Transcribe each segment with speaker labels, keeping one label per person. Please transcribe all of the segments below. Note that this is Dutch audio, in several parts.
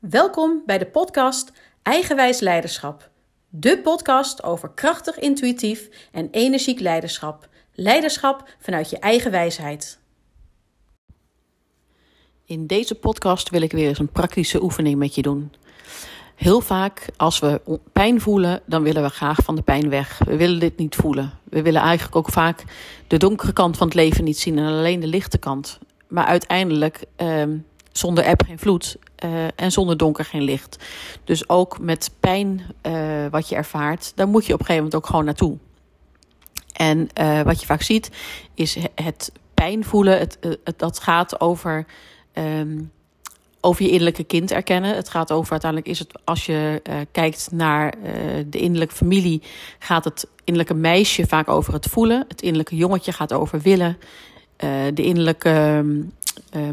Speaker 1: Welkom bij de podcast Eigenwijs Leiderschap. De podcast over krachtig, intuïtief en energiek leiderschap. Leiderschap vanuit je eigen wijsheid.
Speaker 2: In deze podcast wil ik weer eens een praktische oefening met je doen. Heel vaak als we pijn voelen, dan willen we graag van de pijn weg. We willen dit niet voelen. We willen eigenlijk ook vaak de donkere kant van het leven niet zien en alleen de lichte kant. Maar uiteindelijk, eh, zonder eb geen vloed uh, en zonder donker geen licht. Dus ook met pijn uh, wat je ervaart, daar moet je op een gegeven moment ook gewoon naartoe. En uh, wat je vaak ziet, is het pijn voelen. Het, het, dat gaat over um, over je innerlijke kind erkennen. Het gaat over uiteindelijk is het als je kijkt naar de innerlijke familie, gaat het innerlijke meisje vaak over het voelen. Het innerlijke jongetje gaat over willen. De innerlijke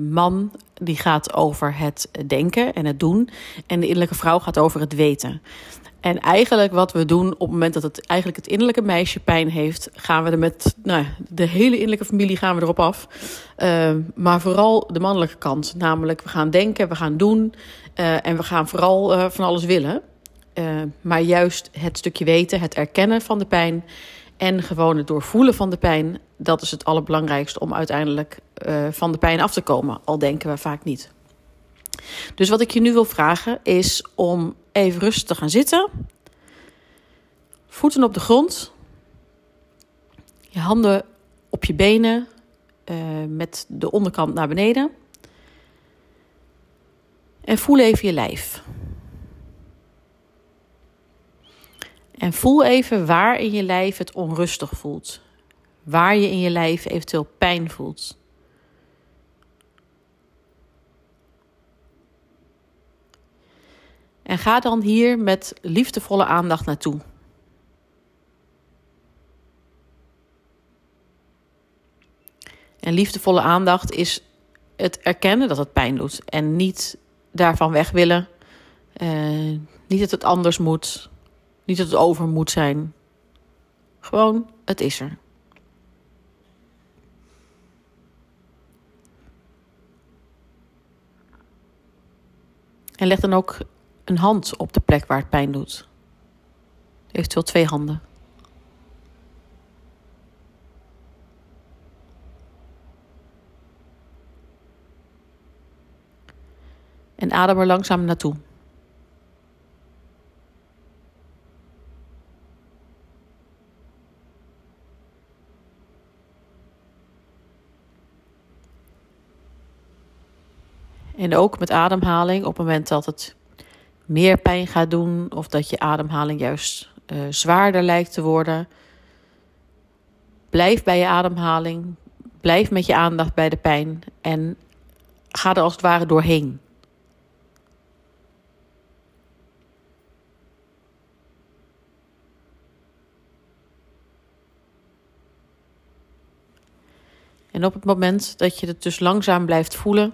Speaker 2: man die gaat over het denken en het doen. En de innerlijke vrouw gaat over het weten. En eigenlijk wat we doen op het moment dat het eigenlijk het innerlijke meisje pijn heeft, gaan we er met nou, de hele innerlijke familie gaan we erop af. Uh, maar vooral de mannelijke kant. Namelijk, we gaan denken, we gaan doen uh, en we gaan vooral van alles willen. maar juist het stukje weten, het erkennen van de pijn en gewoon het doorvoelen van de pijn, dat is het allerbelangrijkste om uiteindelijk van de pijn af te komen. Al denken we vaak niet. Dus wat ik je nu wil vragen is om even rustig te gaan zitten. Voeten op de grond. Je handen op je benen uh, met de onderkant naar beneden. En voel even je lijf. En voel even waar in je lijf het onrustig voelt. Waar je in je lijf eventueel pijn voelt. En ga dan hier met liefdevolle aandacht naartoe. En liefdevolle aandacht is het erkennen dat het pijn doet. En niet daarvan weg willen. Uh, niet dat het anders moet. Niet dat het over moet zijn. Gewoon, het is er. En leg dan ook een hand op de plek waar het pijn doet. Eventueel twee handen. En adem er langzaam naartoe. En ook met ademhaling, op het moment dat het meer pijn gaat doen of dat je ademhaling juist uh, zwaarder lijkt te worden. Blijf bij je ademhaling, blijf met je aandacht bij de pijn en ga er als het ware doorheen. En op het moment dat je het dus langzaam blijft voelen,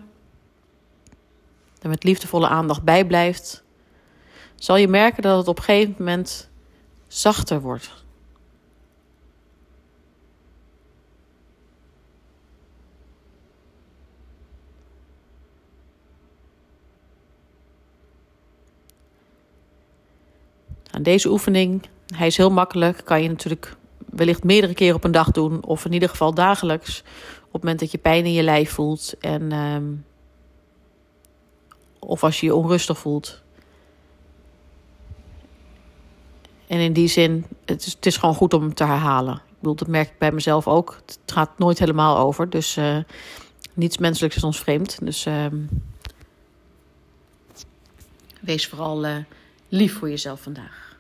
Speaker 2: er met liefdevolle aandacht bij blijft, zal je merken dat het op een gegeven moment zachter wordt. Aan deze oefening, hij is heel makkelijk, kan je natuurlijk wellicht meerdere keren op een dag doen, of in ieder geval dagelijks, op het moment dat je pijn in je lijf voelt en um, of als je je onrustig voelt. En in die zin, het is, het is gewoon goed om te herhalen. Ik bedoel, dat merk ik bij mezelf ook. Het gaat nooit helemaal over. Dus uh, niets menselijks is ons vreemd. Dus uh, wees vooral uh, lief voor jezelf vandaag.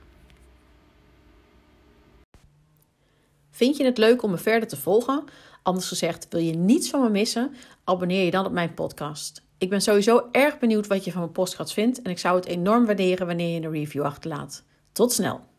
Speaker 1: Vind je het leuk om me verder te volgen? Anders gezegd, wil je niets van me missen? Abonneer je dan op mijn podcast. Ik ben sowieso erg benieuwd wat je van mijn podcast vindt en ik zou het enorm waarderen wanneer je een review achterlaat. Tot snel!